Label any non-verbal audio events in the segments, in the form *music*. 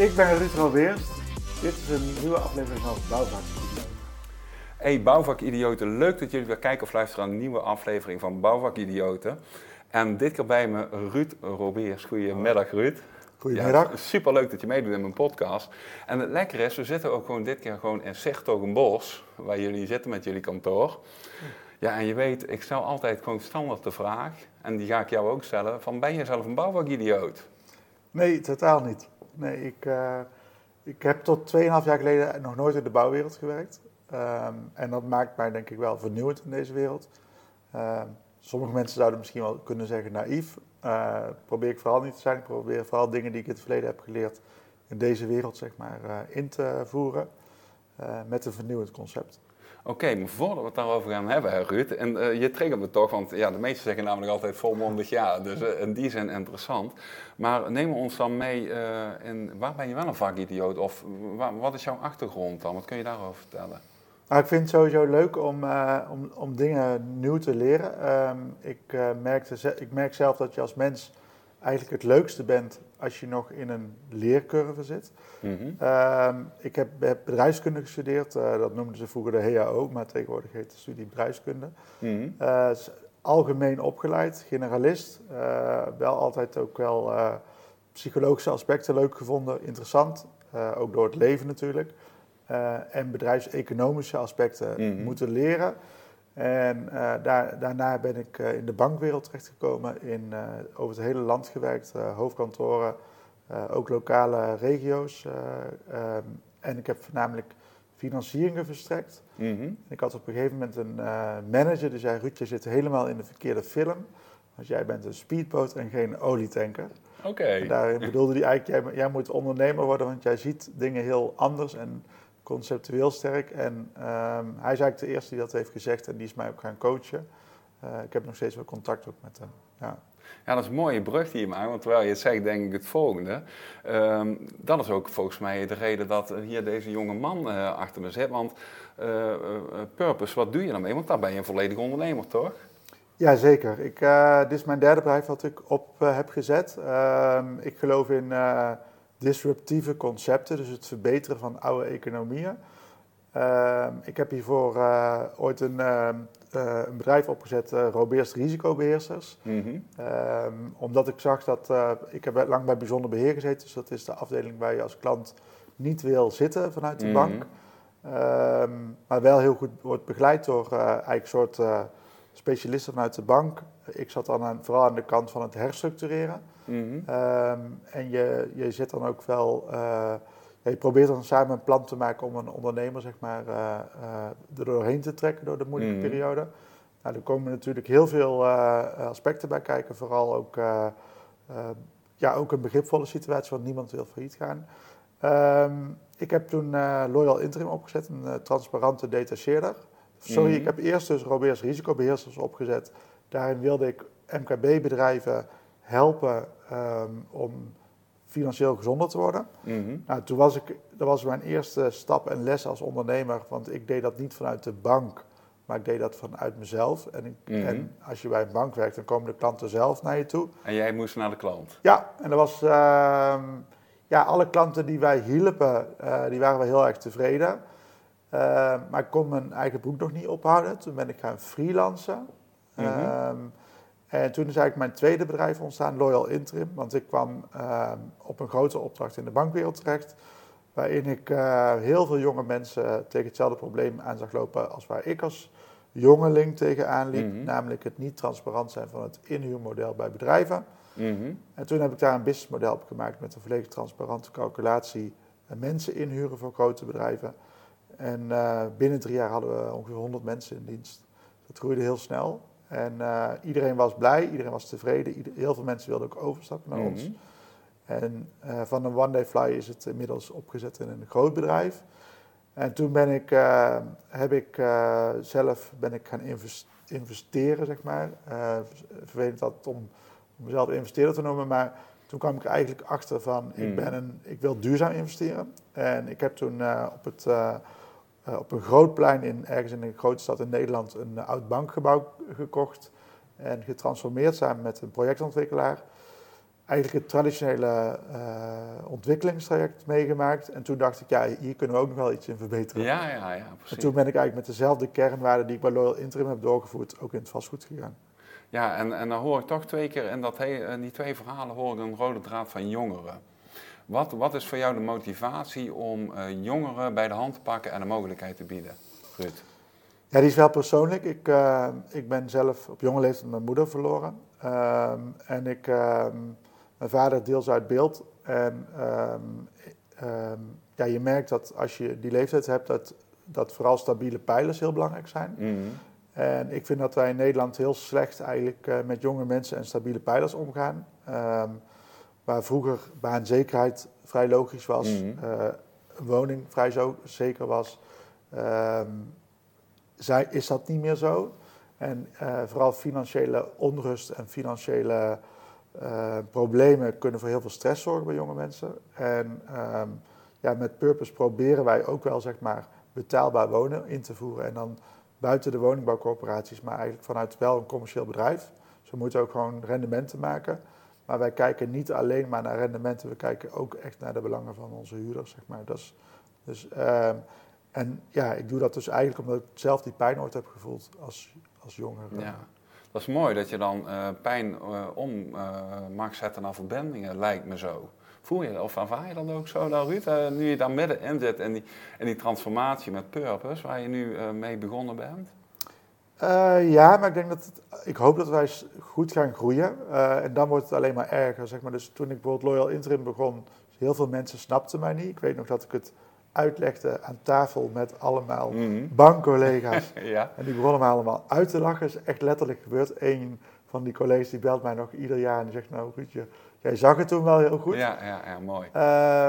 Ik ben Ruud Robeers. Dit is een nieuwe aflevering van Bouwvak Hey Bouwvakidioten, leuk dat jullie weer kijken of luisteren naar een nieuwe aflevering van Bouwvakidioten. En dit keer bij me Ruud Robeers. Goedemiddag Ruud. Goedemiddag. Ja, superleuk dat je meedoet in mijn podcast. En het lekkere is, we zitten ook gewoon dit keer gewoon in Zichtogenbos, waar jullie zitten met jullie kantoor. Ja, en je weet, ik stel altijd gewoon standaard de vraag, en die ga ik jou ook stellen, van ben je zelf een bouwvakidioot? Nee, totaal niet. Nee, ik, uh, ik heb tot 2,5 jaar geleden nog nooit in de bouwwereld gewerkt. Um, en dat maakt mij denk ik wel vernieuwend in deze wereld. Uh, sommige mensen zouden misschien wel kunnen zeggen naïef. Uh, probeer ik vooral niet te zijn. Ik probeer vooral dingen die ik in het verleden heb geleerd in deze wereld zeg maar, in te voeren. met een vernieuwend concept. Oké, maar voordat we het daarover gaan hebben, Ruud, en uh, je triggert me toch, want ja, de meesten zeggen namelijk altijd volmondig ja, dus uh, in die zin interessant. Maar neem ons dan mee uh, in, waar ben je wel een vakidioot of wat is jouw achtergrond dan? Wat kun je daarover vertellen? Nou, ik vind het sowieso leuk om, om, om dingen nieuw te leren. Um, ik, merkte, ik merk zelf dat je als mens eigenlijk het leukste bent als je nog in een leercurve zit. Mm -hmm. uh, ik heb, heb, bedrijfskunde gestudeerd, uh, dat noemden ze vroeger de HAO, maar tegenwoordig heet de studie bedrijfskunde. Mm -hmm. uh, algemeen opgeleid, generalist, eh, wel altijd ook wel psychologische aspecten leuk gevonden, interessant, ook door het leven natuurlijk. en bedrijfseconomische aspecten mm -hmm. moeten leren. En uh, daar, daarna ben ik uh, in de bankwereld terechtgekomen, in, uh, over het hele land gewerkt, hoofdkantoren, ook lokale regio's. Um, en ik heb voornamelijk financieringen verstrekt. Mm -hmm. Ik had op een gegeven moment een manager die zei, Ruud, je zit helemaal in de verkeerde film. Want jij bent een speedboot en geen olietanker. Oké. Okay. Daarin bedoelde hij eigenlijk, jij, jij moet ondernemer worden, want jij ziet dingen heel anders en conceptueel sterk. En um, hij is eigenlijk de eerste die dat heeft gezegd en die is mij ook gaan coachen. Uh, ik heb nog steeds wel contact ook met hem. Ja. Ja, dat is een mooie brug die je maakt, want terwijl je het zegt, denk ik het volgende. Um, dat is ook volgens mij de reden dat hier deze jonge man uh, achter me zit. Want uh, Purpose, wat doe je daarmee? Want daar ben je een volledig ondernemer, toch? Ja, zeker. Ik, dit is mijn derde bedrijf wat ik op heb gezet. Ehm, ik geloof in disruptieve concepten, dus het verbeteren van oude economieën. Uh, ik heb hiervoor uh, ooit een, uh, een, bedrijf opgezet, Robeers Risicobeheersers. Mm -hmm. omdat ik zag dat, ik heb lang bij bijzonder beheer gezeten, dus dat is de afdeling waar je als klant niet wil zitten vanuit de mm -hmm. bank. Ehm, maar wel heel goed wordt begeleid door eigenlijk soort specialisten vanuit de bank. Ik zat dan aan, vooral aan de kant van het herstructureren. Mm -hmm. um, en je, je zit dan ook wel, uh, ja, je probeert dan samen een plan te maken om een ondernemer zeg maar, uh, uh, er doorheen te trekken door de moeilijke mm -hmm. periode. Nou, er komen natuurlijk heel veel aspecten bij kijken, vooral ook, ja, ook een begripvolle situatie, want niemand wil failliet gaan. Um, ik heb toen Loyal Interim opgezet, een transparante detacheerder. Sorry, mm -hmm. ik heb eerst dus Robeers risicobeheersers opgezet. Daarin wilde ik MKB-bedrijven helpen um, om financieel gezonder te worden. Mm -hmm. nou, toen was ik, dat was mijn eerste stap en les als ondernemer, want ik deed dat niet vanuit de bank, maar ik deed dat vanuit mezelf. En, ik, mm -hmm. en als je bij een bank werkt, dan komen de klanten zelf naar je toe. En jij moest naar de klant? Ja, en dat was, uh, ja, alle klanten die wij hielpen, uh, die waren wel heel erg tevreden. Uh, maar ik kon mijn eigen broek nog niet ophouden. Toen ben ik gaan freelancen. Mm -hmm. En toen is eigenlijk mijn tweede bedrijf ontstaan, Loyal Interim. Want ik kwam uh, op een grote opdracht in de bankwereld terecht. Waarin ik uh, heel veel jonge mensen tegen hetzelfde probleem aan zag lopen als waar ik als jongeling tegenaan liep. Mm -hmm. Namelijk het niet transparant zijn van het inhuurmodel bij bedrijven. Mm -hmm. En toen heb ik daar een businessmodel op gemaakt met een volledig transparante calculatie. Mensen inhuren voor grote bedrijven. En uh, binnen drie jaar hadden we ongeveer 100 mensen in dienst. Dat groeide heel snel. En uh, iedereen was blij, iedereen was tevreden. Ieder, heel veel mensen wilden ook overstappen naar mm -hmm. ons. En uh, van een One Day Fly is het inmiddels opgezet in een groot bedrijf. En toen ben ik, uh, heb ik zelf ben ik gaan investeren, zeg maar. vervelend dat om, om mezelf investeerder te noemen, maar toen kwam ik er eigenlijk achter van, mm ik, ben een, ik wil duurzaam investeren. En ik heb toen op het uh, op een groot plein in, ergens in een grote stad in Nederland een uh, oud bankgebouw gekocht en getransformeerd samen met een projectontwikkelaar. eigenlijk het traditionele ontwikkelingstraject meegemaakt. En toen dacht ik, ja, hier kunnen we ook nog wel iets in verbeteren. Ja, ja, ja, precies. En toen ben ik eigenlijk met dezelfde kernwaarden die ik bij Loyal Interim heb doorgevoerd, ook in het vastgoed gegaan. Ja, en, en dan hoor ik toch twee keer in, dat in die twee verhalen hoor ik een rode draad van jongeren. Wat, wat is voor jou de motivatie om uh, jongeren bij de hand te pakken en een mogelijkheid te bieden, Ruud? Ja, die is wel persoonlijk. Ik, uh, ik ben zelf op jonge leeftijd mijn moeder verloren. Uh, en ik, ehm, mijn vader deels uit beeld. En ehm, ja, je merkt dat als je die leeftijd hebt, dat, dat vooral stabiele pijlers heel belangrijk zijn. Mm En ik vind dat wij in Nederland heel slecht eigenlijk uh, met jonge mensen en stabiele pijlers omgaan. Waar vroeger baanzekerheid vrij logisch was, mm woning vrij zo zeker was, zij, is dat niet meer zo. En uh, vooral financiële onrust en financiële uh, problemen kunnen voor heel veel stress zorgen bij jonge mensen. En um, ja, met Purpose proberen wij ook wel zeg maar, betaalbaar wonen in te voeren. En dan buiten de woningbouwcorporaties, maar eigenlijk vanuit wel een commercieel bedrijf. Ze moeten ook gewoon rendementen maken. Maar wij kijken niet alleen maar naar rendementen, we kijken ook echt naar de belangen van onze huurders, zeg maar. Dus, uh, en ja, ik doe dat dus eigenlijk omdat ik zelf die pijn ooit heb gevoeld als, als jonger. Ja, dat is mooi dat je dan uh, pijn uh, om uh, mag zetten naar verbindingen, lijkt me zo. Voel je dat of ervaar je dat ook zo, dan, Ruud? nu je daar middenin zit en die, en die transformatie met Purpose, waar je nu mee begonnen bent? Uh, ja, maar ik denk dat het, ik hoop dat wij goed gaan groeien. Uh, en dan wordt het alleen maar erger. Zeg maar. Dus toen ik bijvoorbeeld Loyal Interim begon, heel veel mensen snapten mij niet. Ik weet nog dat ik het uitlegde aan tafel met allemaal mm bankcollega's. *laughs* ja. En die begonnen me allemaal uit te lachen. Dat is echt letterlijk gebeurd. Eén van die collega's die belt mij nog ieder jaar en die zegt, nou Ruudje, jij zag het toen wel heel goed. Ja, ja, ja mooi.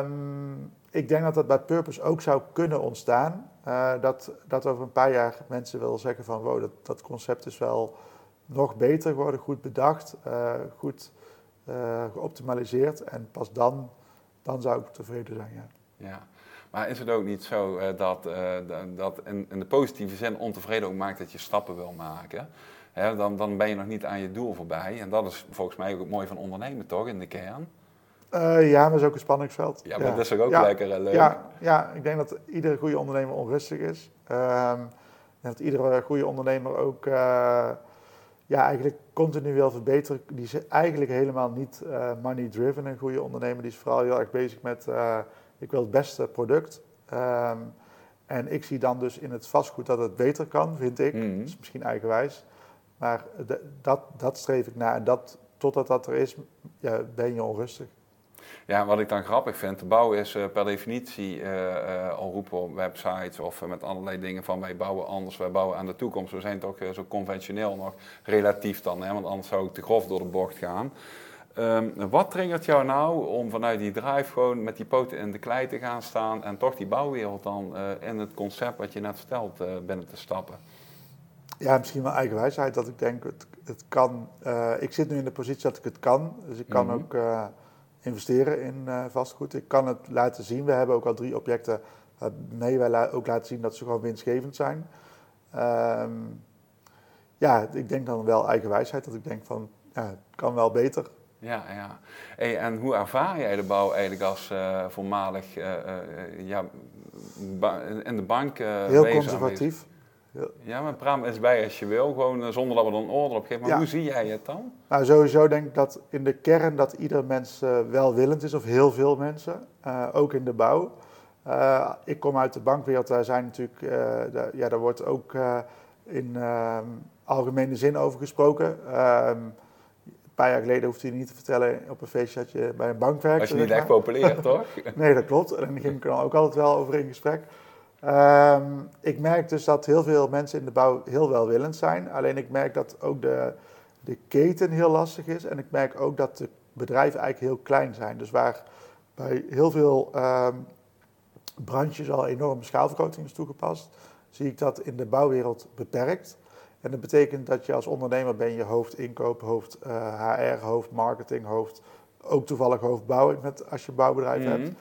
Um, ik denk dat dat bij Purpose ook zou kunnen ontstaan. Uh, dat, dat over een paar jaar mensen willen zeggen van wow, dat, dat concept is wel nog beter geworden, goed bedacht, uh, goed uh, geoptimaliseerd. En pas dan, dan zou ik tevreden zijn. Ja. ja. Maar is het ook niet zo dat, dat in, in, de positieve zin ontevreden ook maakt dat je stappen wil maken? Dan, dan ben je nog niet aan je doel voorbij. En dat is volgens mij ook het mooie van ondernemen, toch, in de kern? Uh, ja, maar dat is ook een spanningsveld. Ja, maar dat is ook lekker en leuk. Ja, ja, ik denk dat iedere goede ondernemer onrustig is. Uh, dat iedere goede ondernemer ook uh, ja, eigenlijk continu wil verbeteren. Die is eigenlijk helemaal niet uh, money-driven, een goede ondernemer. Die is vooral heel erg bezig met, ik wil het beste product. Um, en ik zie dan dus in het vastgoed dat het beter kan, vind ik. Mm Dat is misschien eigenwijs. Maar dat, dat streef ik naar. En dat, totdat dat er is, ja, ben je onrustig. Ja, wat ik dan grappig vind, de bouw is uh, per definitie uh, al roepen op websites of met allerlei dingen van wij bouwen anders, wij bouwen aan de toekomst. We zijn toch zo conventioneel nog relatief dan, hè, want anders zou ik te grof door de bocht gaan. Um, wat triggert jou nou om vanuit die drive gewoon met die poten in de klei te gaan staan en toch die bouwwereld dan in het concept wat je net vertelt binnen te stappen? Ja, misschien wel eigenwijsheid dat ik denk, het, het kan. ik zit nu in de positie dat ik het kan, dus ik kan mm -hmm. ook investeren in uh, vastgoed. Ik kan het laten zien. We hebben ook al drie objecten waarmee wij ook laten zien dat ze gewoon winstgevend zijn. Um, ja, ik denk dan wel eigenwijsheid. Dat ik denk van, ja, het kan wel beter. Ja, ja. Hey, en hoe ervaar jij de bouw eigenlijk als uh, voormalig uh, ja, in de bank Heel conservatief. Ja, maar praat eens bij als je wil, gewoon eh, zonder dat we een order op geven. Maar hoe zie jij het dan? Nou, sowieso denk ik dat in de kern dat ieder mens uh, welwillend is, of heel veel mensen, uh, ook in de bouw. Uh, ik kom uit de bankwereld, daar zijn natuurlijk, de, ja, daar wordt ook in algemene zin over gesproken. Ehm, een paar jaar geleden hoefde je niet te vertellen op een feestje dat je bij een bank werkt. Was je niet echt populair, toch? *laughs* nee, dat klopt. En daar ging ik dan ook altijd wel over in gesprek. Um, ik merk dus dat heel veel mensen in de bouw heel welwillend zijn. Alleen ik merk dat ook de, de keten heel lastig is. En ik merk ook dat de bedrijven eigenlijk heel klein zijn. Dus waar bij heel veel um, branches al enorme schaalvergroting is toegepast, zie ik dat in de bouwwereld beperkt. En dat betekent dat je als ondernemer ben je hoofd inkoop, hoofd uh, HR, hoofd marketing, hoofd, ook toevallig hoofd bouw met, als je een bouwbedrijf mm -hmm. hebt.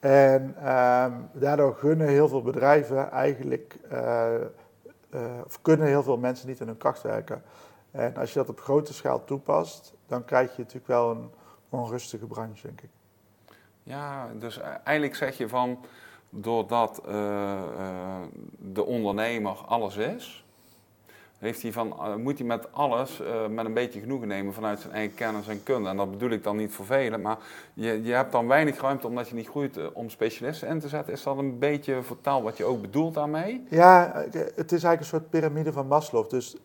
En um, daardoor gunnen heel veel bedrijven eigenlijk, uh, uh, of kunnen heel veel mensen niet in hun kracht werken. En als je dat op grote schaal toepast, dan krijg je natuurlijk wel een onrustige branche, denk ik. Ja, dus eigenlijk zeg je van, doordat uh, de ondernemer alles is, heeft hij van, uh, moet hij met alles uh, met een beetje genoegen nemen vanuit zijn eigen kennis en kunde. En dat bedoel ik dan niet vervelend, maar je, je hebt dan weinig ruimte omdat je niet groeit uh, om specialisten in te zetten. Is dat een beetje vertaal wat je ook bedoelt daarmee? Ja, het is eigenlijk een soort piramide van Maslow. Dus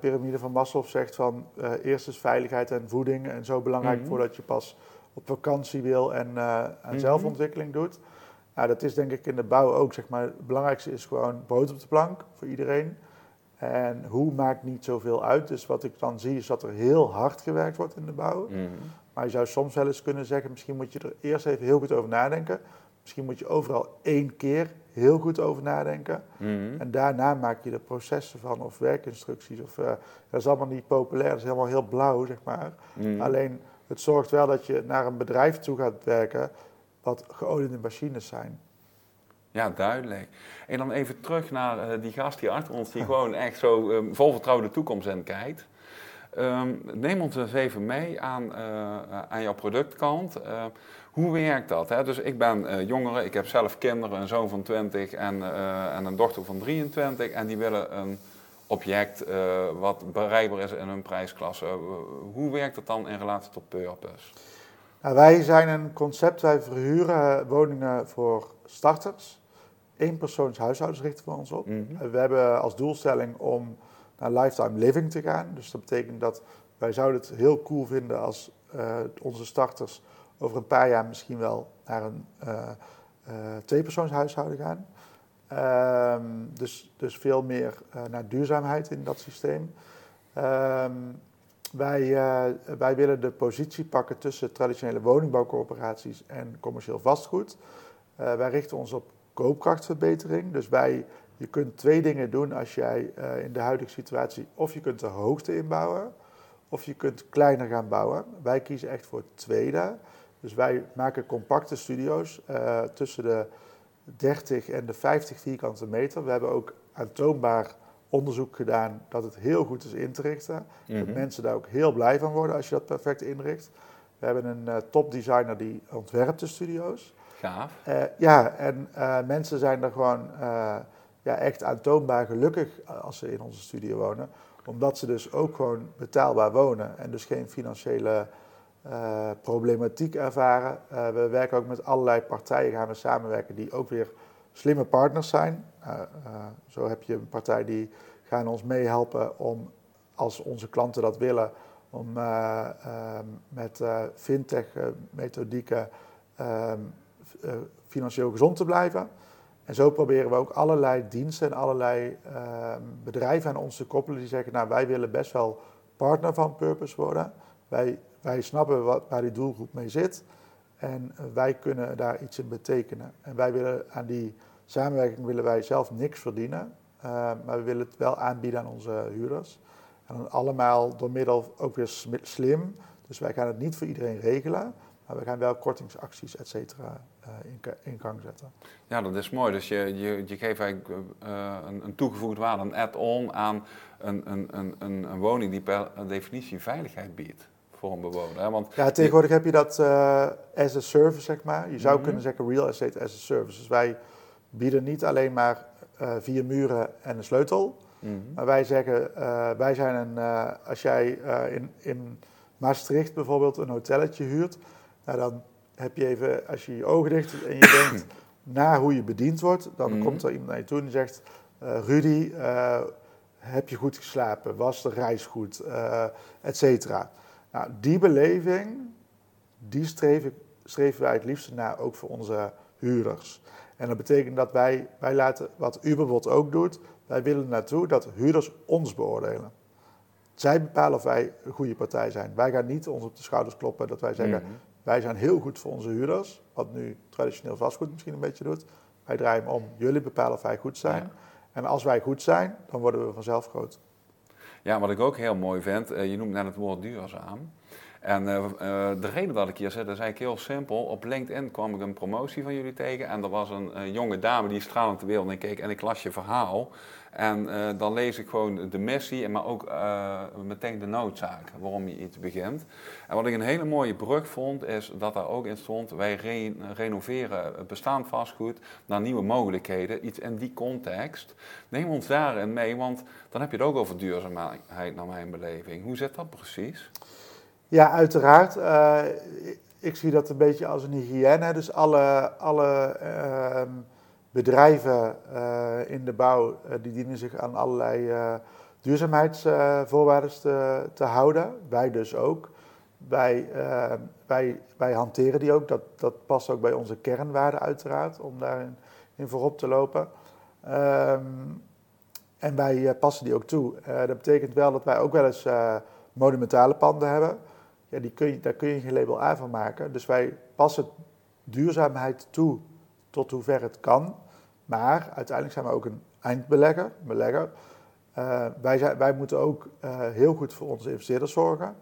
piramide van Maslow zegt van eerst is veiligheid en voeding en zo belangrijk mm -hmm. voordat je pas op vakantie wil en aan mm -hmm. zelfontwikkeling doet. Nou, dat is denk ik in de bouw ook, zeg maar. Het belangrijkste is gewoon brood op de plank voor iedereen. En hoe maakt niet zoveel uit. Dus wat ik dan zie is dat er heel hard gewerkt wordt in de bouw. Mm. Maar je zou soms wel eens kunnen zeggen, misschien moet je er eerst even heel goed over nadenken. Misschien moet je overal één keer heel goed over nadenken. Mm. En daarna maak je er processen van of werkinstructies. Of, uh, dat is allemaal niet populair, dat is helemaal heel blauw, zeg maar. Mm. Alleen het zorgt wel dat je naar een bedrijf toe gaat werken wat geoliede machines zijn. Ja, duidelijk. En dan even terug naar uh, die gast hier achter ons, die gewoon echt zo um, vol vertrouwen de toekomst in kijkt. Um, neem ons eens even mee aan, uh, aan jouw productkant. Uh, hoe werkt dat? Hè? Dus ik ben jongere, ik heb zelf kinderen, een zoon van 20 en, en een dochter van 23. En die willen een object wat bereikbaar is in hun prijsklasse. hoe werkt dat dan in relatie tot Purpose? Nou, wij zijn een concept, wij verhuren woningen voor starters. Eén persoons huishoudens richten we ons op. Mm -hmm. We hebben als doelstelling om naar lifetime living te gaan. Dus dat betekent dat wij zouden het heel cool vinden als uh, onze starters over een paar jaar misschien wel naar een uh, uh, tweepersoonshuishouden gaan. Um, dus, dus veel meer naar duurzaamheid in dat systeem. Um, wij, wij willen de positie pakken tussen traditionele woningbouwcorporaties en commercieel vastgoed. Wij richten ons op koopkrachtverbetering. Dus wij, je kunt twee dingen doen als jij uh, in de huidige situatie, of je kunt de hoogte inbouwen, of je kunt kleiner gaan bouwen. Wij kiezen echt voor het tweede. Dus wij maken compacte studio's uh, tussen de 30 en de 50 vierkante meter. We hebben ook aantoonbaar onderzoek gedaan dat het heel goed is in te richten. Dat mhm. mensen daar ook heel blij van worden als je dat perfect inricht. We hebben een uh, topdesigner die ontwerpt de studio's. Gaaf. Uh, ja, en uh, mensen zijn er gewoon uh, ja, echt aantoonbaar gelukkig als ze in onze studio wonen. Omdat ze dus ook gewoon betaalbaar wonen en dus geen financiële problematiek ervaren. we werken ook met allerlei partijen, gaan we samenwerken die ook weer slimme partners zijn. zo heb je een partij die gaan ons meehelpen om, als onze klanten dat willen, om met fintech methodieken um, uh, financieel gezond te blijven. En zo proberen we ook allerlei diensten en allerlei uh, bedrijven aan ons te koppelen die zeggen, nou wij willen best wel partner van Purpose worden. Wij, wij snappen wat, waar die doelgroep mee zit en wij kunnen daar iets in betekenen. En wij willen aan die samenwerking willen wij zelf niks verdienen, uh, maar we willen het wel aanbieden aan onze huurders. En allemaal door middel ook weer slim. Dus wij gaan het niet voor iedereen regelen. Maar we gaan wel kortingsacties, et cetera, uh, in, in, gang zetten. Ja, dat is mooi. Dus je, je, je geeft eigenlijk uh, een, een toegevoegde waarde, een add-on aan een, een, een, een, woning die per definitie veiligheid biedt voor een bewoner. Hè? Want ja, tegenwoordig heb je dat uh, as a service, zeg maar. Je zou -hmm. kunnen zeggen real estate as a service. Dus wij bieden niet alleen maar vier muren en een sleutel. -hmm. Maar wij zeggen, wij zijn een, als jij in, in Maastricht bijvoorbeeld een hotelletje huurt nou, dan heb je even, als je je ogen dicht en je denkt *coughs* na hoe je bediend wordt, dan mm. komt er iemand naar je toe en die zegt: uh, Rudy, uh, heb je goed geslapen? Was de reis goed? Uh, et cetera. Nou, die beleving, die streven, streven wij het liefst naar ook voor onze huurders. En dat betekent dat wij, wij laten, wat Uberbot ook doet, wij willen naartoe dat huurders ons beoordelen. Zij bepalen of wij een goede partij zijn. Wij gaan niet ons op de schouders kloppen dat wij zeggen: mm. Wij zijn heel goed voor onze huurders, wat nu traditioneel vastgoed misschien een beetje doet. Wij draaien om. Jullie bepalen of wij goed zijn. Ja. En als wij goed zijn, dan worden we vanzelf groot. Ja, wat ik ook heel mooi vind, uh, je noemt net het woord duurzaam. En eh, eh, de reden dat ik hier zit is eigenlijk heel simpel. Op LinkedIn kwam ik een promotie van jullie tegen. En er was een, jonge dame die stralend de wereld in keek. En ik las je verhaal. En uh, dan lees ik gewoon de missie, maar ook meteen de noodzaak waarom je iets begint. En wat ik een hele mooie brug vond, is dat daar ook in stond: wij re renoveren bestaand vastgoed naar nieuwe mogelijkheden. Iets in die context. Neem ons daarin mee, want dan heb je het ook over duurzaamheid, naar mijn beleving. Hoe zit dat precies? Ja, uiteraard. Uh, ik zie dat een beetje als een hygiëne. Dus alle, alle uh, bedrijven uh, in de bouw die dienen zich aan allerlei duurzaamheidsvoorwaarden te, te, houden. Wij dus ook. Wij, wij, wij hanteren die ook. Dat, dat past ook bij onze kernwaarden uiteraard, om daarin in voorop te lopen. Um, en wij passen die ook toe. dat betekent wel dat wij ook wel eens monumentale panden hebben ja, die kun je, daar kun je geen label A van maken. Dus wij passen duurzaamheid toe tot hoever het kan. Maar uiteindelijk zijn we ook een eindbelegger. Belegger. Uh, wij, zijn, wij moeten ook uh, heel goed voor onze investeerders zorgen.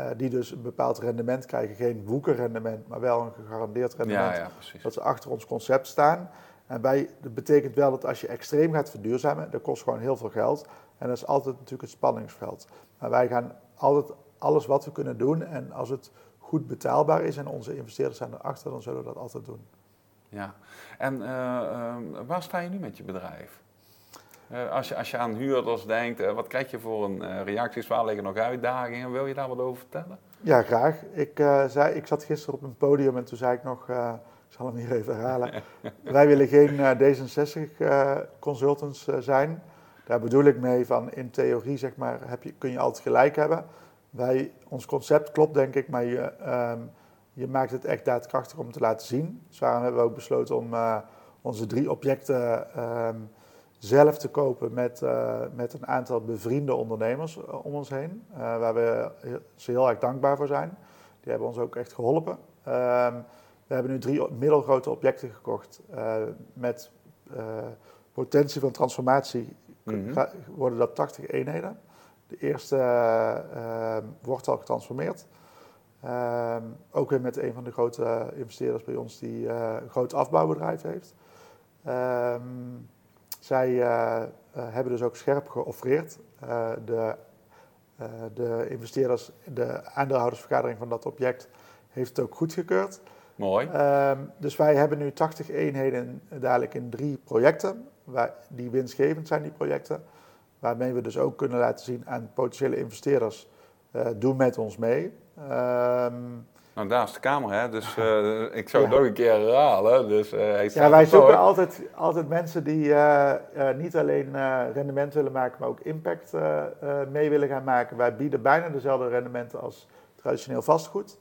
Uh, die dus een bepaald rendement krijgen. Geen woekerrendement, maar wel een gegarandeerd rendement. Ja, ja, dat ze achter ons concept staan. En wij, dat betekent wel dat als je extreem gaat verduurzamen, dat kost gewoon heel veel geld. En dat is altijd natuurlijk het spanningsveld. Maar wij gaan altijd alles wat we kunnen doen. En als het goed betaalbaar is en onze investeerders zijn erachter, dan zullen we dat altijd doen. Ja, en uh, uh, waar sta je nu met je bedrijf? Uh, als, je, als je aan huurders denkt, wat krijg je voor een reacties? Waar liggen nog uitdagingen? Wil je daar wat over vertellen? Ja, graag. Ik, zei, ik zat gisteren op een podium en toen zei ik nog, ik zal hem hier even herhalen. *laughs* Wij willen geen D66-consultants zijn. Daar bedoel ik mee van in theorie zeg maar, heb je, kun je altijd gelijk hebben. Wij, ons concept klopt denk ik, maar je, ehm, je maakt het echt daadkrachtig om te laten zien. Dus daarom hebben we ook besloten om uh, onze drie objecten ehm, zelf te kopen met, uh, met een aantal bevriende ondernemers uh, om ons heen. waar we ze heel erg dankbaar voor zijn. Die hebben ons ook echt geholpen. Ehm, we hebben nu drie middelgrote objecten gekocht met potentie van transformatie. Mm Worden dat 80 eenheden. De eerste wordt al getransformeerd. Uh, ook weer met een van de grote investeerders bij ons die uh, een groot afbouwbedrijf heeft. Ehm, zij hebben dus ook scherp geoffreerd. de, de investeerders, de aandeelhoudersvergadering van dat object heeft het ook goedgekeurd. Mooi. Ehm, dus wij hebben nu 80 eenheden dadelijk in drie projecten, waar, die winstgevend zijn, die projecten. Waarmee we dus ook kunnen laten zien aan potentiële investeerders, doe met ons mee. Um, nou, daar is de Kamer, hè? dus uh, ik zou het nog een keer herhalen. Dus, uh, hij ja, wij zoeken altijd, altijd mensen die uh, niet alleen rendement willen maken, maar ook impact mee willen gaan maken. Wij bieden bijna dezelfde rendementen als traditioneel vastgoed.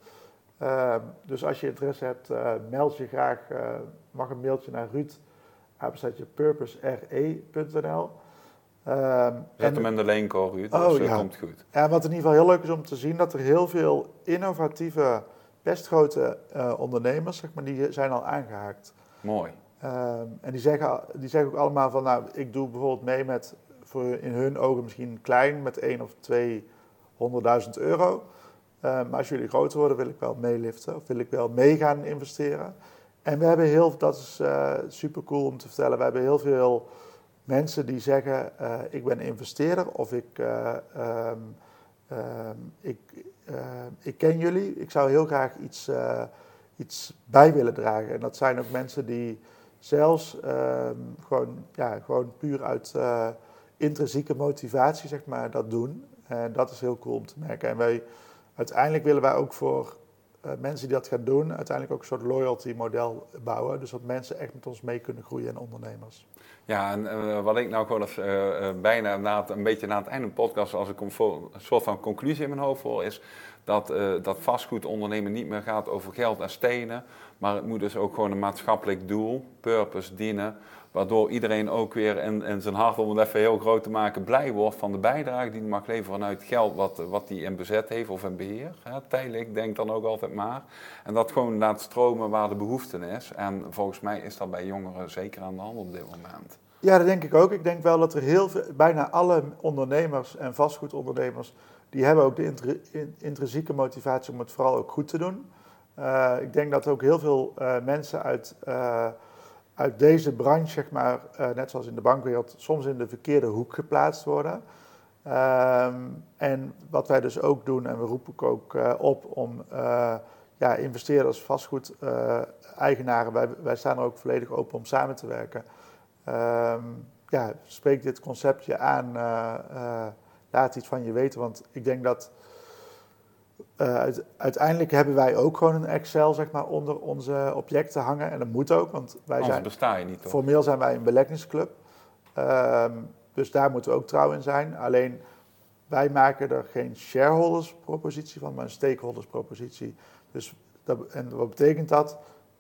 Ehm, dus als je interesse hebt, meld je graag, mag een mailtje naar Ruud, purpose.re.nl. Um, Zet hem in de leenkorf, Ruud, oh, dus ja. komt goed. Ja, wat in ieder geval heel leuk is om te zien, dat er heel veel innovatieve, best grote uh, ondernemers, zeg maar, die zijn al aangehaakt. Mooi. Um, en die zeggen, die zeggen ook allemaal van, nou, ik doe bijvoorbeeld mee met, voor in hun ogen misschien klein, met 1 of 200.000 euro. Um, maar als jullie groter worden, wil ik wel meeliften, of wil ik wel mee gaan investeren. En we hebben heel, dat is uh, super cool om te vertellen, we hebben heel veel mensen die zeggen: uh, Ik ben investeerder of ik, uh, um, um, ik, uh, ik ken jullie, ik zou heel graag iets, iets bij willen dragen. En dat zijn ook mensen die zelfs um, gewoon, ja, gewoon puur uit intrinsieke motivatie zeg maar, dat doen. En dat is heel cool om te merken. En wij, uiteindelijk willen wij ook voor mensen die dat gaan doen, uiteindelijk ook een soort loyalty model bouwen. Dus dat mensen echt met ons mee kunnen groeien en ondernemers. Ja, en uh, wat ik nou gewoon als, uh, bijna na het, een beetje na het einde van de podcast, als ik een, soort van conclusie in mijn hoofd voor, is dat, dat vastgoed ondernemen niet meer gaat over geld en stenen, maar het moet dus ook gewoon een maatschappelijk doel, purpose dienen, waardoor iedereen ook weer in, in zijn hart, om het even heel groot te maken, blij wordt van de bijdrage die hij mag leveren vanuit geld wat, wat hij in bezet heeft of in beheer. Hè, tijdelijk, denk dan ook altijd maar. En dat gewoon laat stromen waar de behoefte is. En volgens mij is dat bij jongeren zeker aan de hand op dit moment. Ja, dat denk ik ook. Ik denk wel dat er heel veel, bijna alle ondernemers en vastgoedondernemers die hebben ook de intri- in- intrinsieke motivatie om het vooral ook goed te doen. Eh, ik denk dat ook heel veel eh, mensen uit, eh, uit deze branche, zeg maar, eh, net zoals in de bankwereld, soms in de verkeerde hoek geplaatst worden. Ehm, en wat wij dus ook doen, en we roepen ook eh, op om eh, ja, investeerders, vastgoed-eigenaren, wij, wij staan er ook volledig open om samen te werken. Ehm, ja, spreek dit conceptje aan, laat iets van je weten, want ik denk dat eh, uit- uiteindelijk hebben wij ook gewoon een Excel zeg maar, onder onze objecten hangen. En dat moet ook, want wij Anders zijn, besta je niet, toch? formeel zijn wij een beleggingsclub. Ehm, dus daar moeten we ook trouw in zijn. Alleen wij maken er geen shareholders propositie van, maar een stakeholders propositie. Dus dat, en wat betekent dat?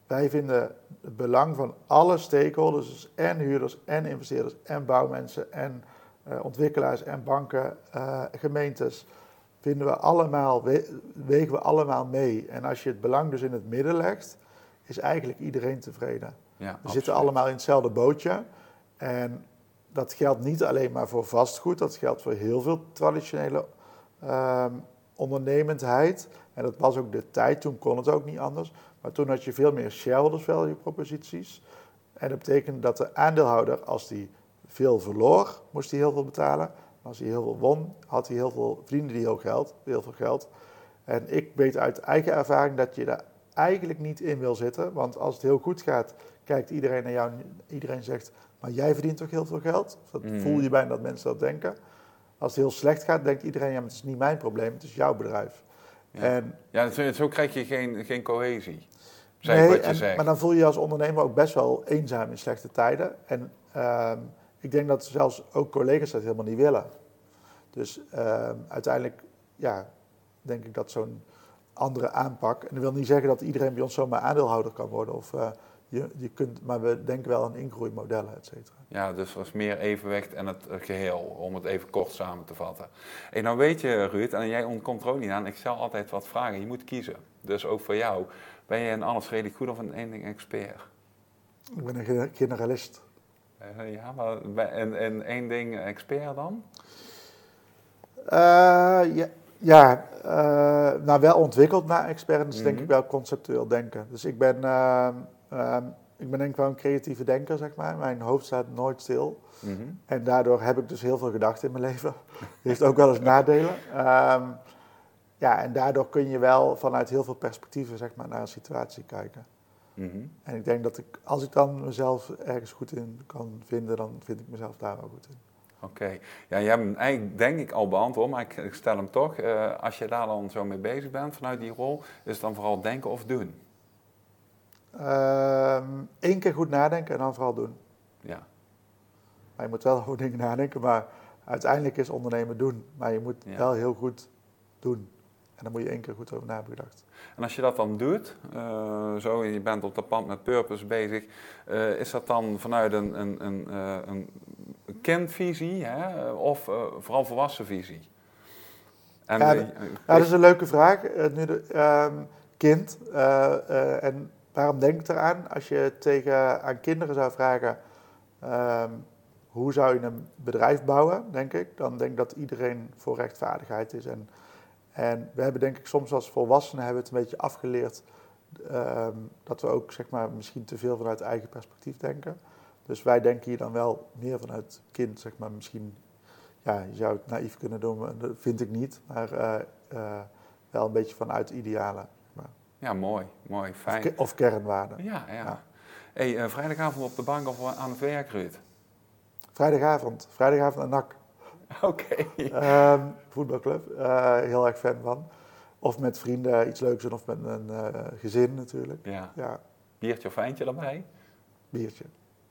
Wij vinden het belang van alle stakeholders, dus en huurders en investeerders en bouwmensen en eh, ontwikkelaars en banken, eh, gemeentes, vinden we allemaal, we- wegen we allemaal mee. En als je het belang dus in het midden legt, is eigenlijk iedereen tevreden. Ja, We zitten allemaal in hetzelfde bootje. En dat geldt niet alleen maar voor vastgoed, dat geldt voor heel veel traditionele ehm, ondernemendheid. En dat was ook de tijd, toen kon het ook niet anders. Maar toen had je veel meer shareholders value proposities. En dat betekende dat de aandeelhouder, als die veel verloor, moest hij heel veel betalen. Als hij heel veel won, had hij heel veel, verdiende hij heel, geld, heel veel geld. En ik weet uit eigen ervaring dat je daar eigenlijk niet in wil zitten. Want als het heel goed gaat, kijkt iedereen naar jou. en Iedereen zegt, maar jij verdient toch heel veel geld? Dat Mhm. voel je bijna dat mensen dat denken. Als het heel slecht gaat, denkt iedereen, ja, maar het is niet mijn probleem, het is jouw bedrijf. Ja. En, Ja, zo, zo krijg je geen, geen cohesie. Zeg nee, wat je en- zegt. maar dan voel je je als ondernemer ook best wel eenzaam in slechte tijden. En ehm, ik denk dat zelfs ook collega's dat helemaal niet willen. Dus ehm, uiteindelijk, ja, denk ik dat zo'n andere aanpak. En dat wil niet zeggen dat iedereen bij ons zomaar aandeelhouder kan worden. Of, eh, je, je kunt, maar we denken wel aan ingroeimodellen, et cetera. Ja, dus er is meer evenwicht en het eh, geheel, om het even kort samen te vatten. En nou weet je, Ruud, en jij ontkomt er ook niet aan, ik stel altijd wat vragen. Je moet kiezen. Dus ook voor jou. Ben je in alles redelijk goed of een één ding expert? Ik ben een ge- generalist. Eh, ja, maar en, en één ding expert dan? Eh, ja, ja eh, nou wel ontwikkeld naar expert, dus denk Mhm. ik wel conceptueel denken. Dus ik ben, ehm, ik ben denk ik wel een creatieve denker, zeg maar. Mijn hoofd staat nooit stil. Mhm. En daardoor heb ik dus heel veel gedacht in mijn leven. *laughs* Heeft ook wel eens nadelen. Ehm, ja, en daardoor kun je wel vanuit heel veel perspectieven zeg maar, naar een situatie kijken. Mhm. En ik denk dat ik, als ik dan mezelf ergens goed in kan vinden, dan vind ik mezelf daar wel goed in. Oké. Ja, jij hebt hem eigenlijk denk ik al beantwoord, maar ik, ik stel hem toch. Eh, als je daar dan zo mee bezig bent vanuit die rol, is het dan vooral denken of doen? Eén Ehm, keer goed nadenken en dan vooral doen. Ja. Maar je moet wel *laughs* over dingen nadenken, maar uiteindelijk is ondernemen doen. Maar je moet Ja. wel heel goed doen. En dan moet je één keer goed over na hebben gedacht. En als je dat dan doet, eh, zo, en je bent op dat pand met purpose bezig, eh, is dat dan vanuit een, een, een, eh, een kindvisie hè, of eh, vooral volwassen visie? En, Ja, Ja, dat is een leuke vraag. Nu de, ehm, kind. en waarom denk ik eraan? Als je tegen aan kinderen zou vragen. ehm, hoe zou je een bedrijf bouwen, denk ik. Dan denk ik dat iedereen voor rechtvaardigheid is. En, en we hebben denk ik soms als volwassenen hebben we het een beetje afgeleerd. ehm, dat we ook zeg maar, misschien te veel vanuit eigen perspectief denken. Dus wij denken hier dan wel meer vanuit kind, zeg maar, misschien ja, je zou het naïef kunnen doen, dat vind ik niet. Maar eh, eh, wel een beetje vanuit idealen. ja, mooi, mooi, fijn. of kernwaarden. Ja, ja. Ja. Hey, eh, vrijdagavond op de bank of aan het werk, Ruud? Vrijdagavond. Vrijdagavond een NAC. *laughs* Oké. Ehm, voetbalclub. eh, heel erg fan van. Of met vrienden iets leuks doen. Of met een eh, gezin natuurlijk. Ja. Ja, Biertje of wijntje erbij? biertje.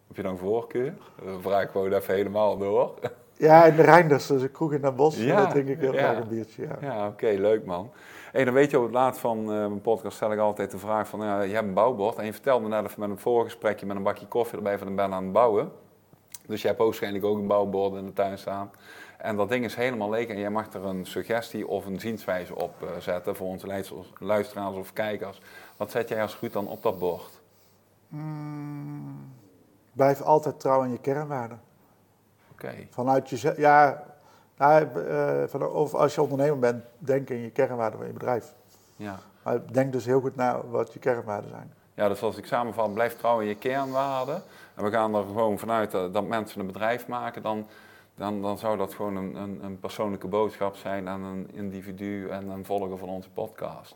Heb je dan voorkeur? Dan vraag ik gewoon even helemaal door. Ja, in de Reinders, dus een kroeg in Den Bosch. Ja, daar drink ik heel ja. graag een biertje. Ja. Ja, oké, leuk man. Hey, dan weet je op het laatst van eh, mijn podcast stel ik altijd de vraag van, ja, je hebt een bouwbord en je vertelde net even met een voorgesprekje met een bakje koffie erbij van ik ben aan het bouwen. Dus je hebt waarschijnlijk ook een bouwbord in de tuin staan. En dat ding is helemaal leeg en jij mag er een suggestie of een zienswijze op eh, zetten voor onze luisteraars- of kijkers. Wat zet jij als goed dan op dat bord? Mm, blijf altijd trouw aan je kernwaarden. Oké, Vanuit jezelf, ja, Nou, eh, van, of als je ondernemer bent, denk in je kernwaarden van je bedrijf. Ja. Maar denk dus heel goed na wat je kernwaarden zijn. Ja, dus als ik samenvat, blijf trouw in je kernwaarden. En we gaan er gewoon vanuit dat, dat mensen een bedrijf maken, dan, dan, dan zou dat gewoon een, een, een persoonlijke boodschap zijn aan een individu en een volger van onze podcast.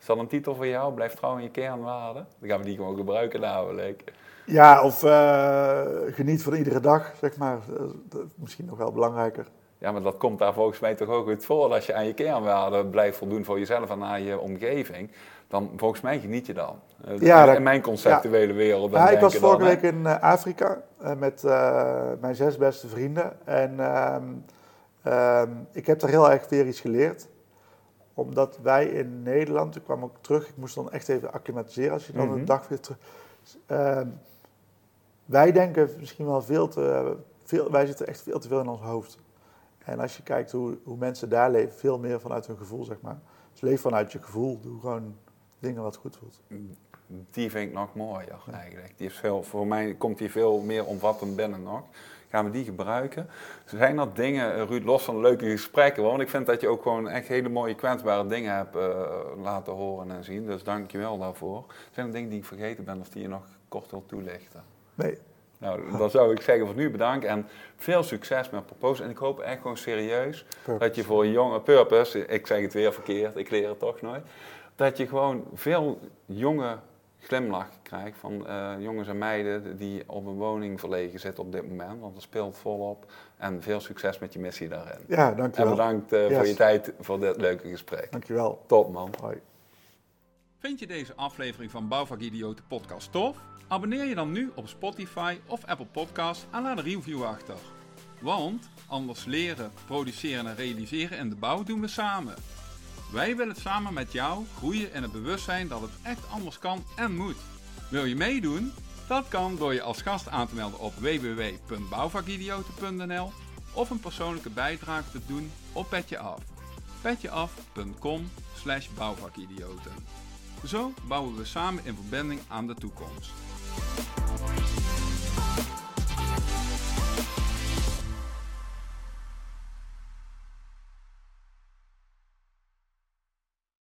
Is dat een titel voor jou? Blijf trouw in je kernwaarden? Dan gaan we die gewoon gebruiken namelijk. Ja, of eh, geniet van iedere dag, zeg maar. Dat- is misschien nog wel belangrijker. Ja, maar dat komt daar volgens mij toch ook goed voor. Als je aan je kernwaarden blijft voldoen voor jezelf en aan je omgeving, dan volgens mij geniet je dan. Eh, Ja, in, dat- in mijn conceptuele wereld. Ja, ik was vorige week in eh, Afrika eh, met mijn zes beste vrienden. En ehm, ehm, ik heb er heel erg weer iets geleerd. Omdat wij in Nederland, ik kwam ook terug, ik moest dan echt even acclimatiseren als je dan Mhm. een dag weer terug. Ehm, wij denken misschien wel veel te, veel, wij zitten echt veel te veel in ons hoofd. En als je kijkt hoe, hoe mensen daar leven, veel meer vanuit hun gevoel, zeg maar. Dus leef vanuit je gevoel, doe gewoon dingen wat goed voelt. Die vind ik nog mooier eigenlijk. Die is veel, voor mij komt die veel meer omvattend binnen nog. Gaan we die gebruiken? Zijn dat dingen, Ruud, los van leuke gesprekken? Want ik vind dat je ook gewoon echt hele mooie kwetsbare dingen hebt eh, laten horen en zien. Dus dank je wel daarvoor. Zijn er dingen die ik vergeten ben of die je nog kort wil toelichten? Nee, Nou, dan zou ik zeggen voor nu bedankt en veel succes met Propose. En ik hoop echt gewoon serieus dat je voor een jonge purpose, ik zeg het weer verkeerd, ik leer het toch nooit, dat je gewoon veel jonge glimlach krijgt van eh, jongens en meiden die op een woning verlegen zitten op dit moment, want er speelt volop. En veel succes met je missie daarin. ja, En dankjewel. bedankt eh, voor je tijd voor dit leuke gesprek. Dankjewel. Top man. Hoi. Vind je deze aflevering van Bouwvak Idioten podcast tof? Abonneer je dan nu op Spotify of Apple Podcasts en laat een review achter. Want anders leren, produceren en realiseren in de bouw doen we samen. Wij willen samen met jou groeien in het bewustzijn dat het echt anders kan en moet. Wil je meedoen? Dat kan door je als gast aan te melden op www.bouwvakidioten.nl of een persoonlijke bijdrage te doen op Petje Af. petjeaf.com slash bouwvakidioten. Zo bouwen we samen in verbinding aan de toekomst.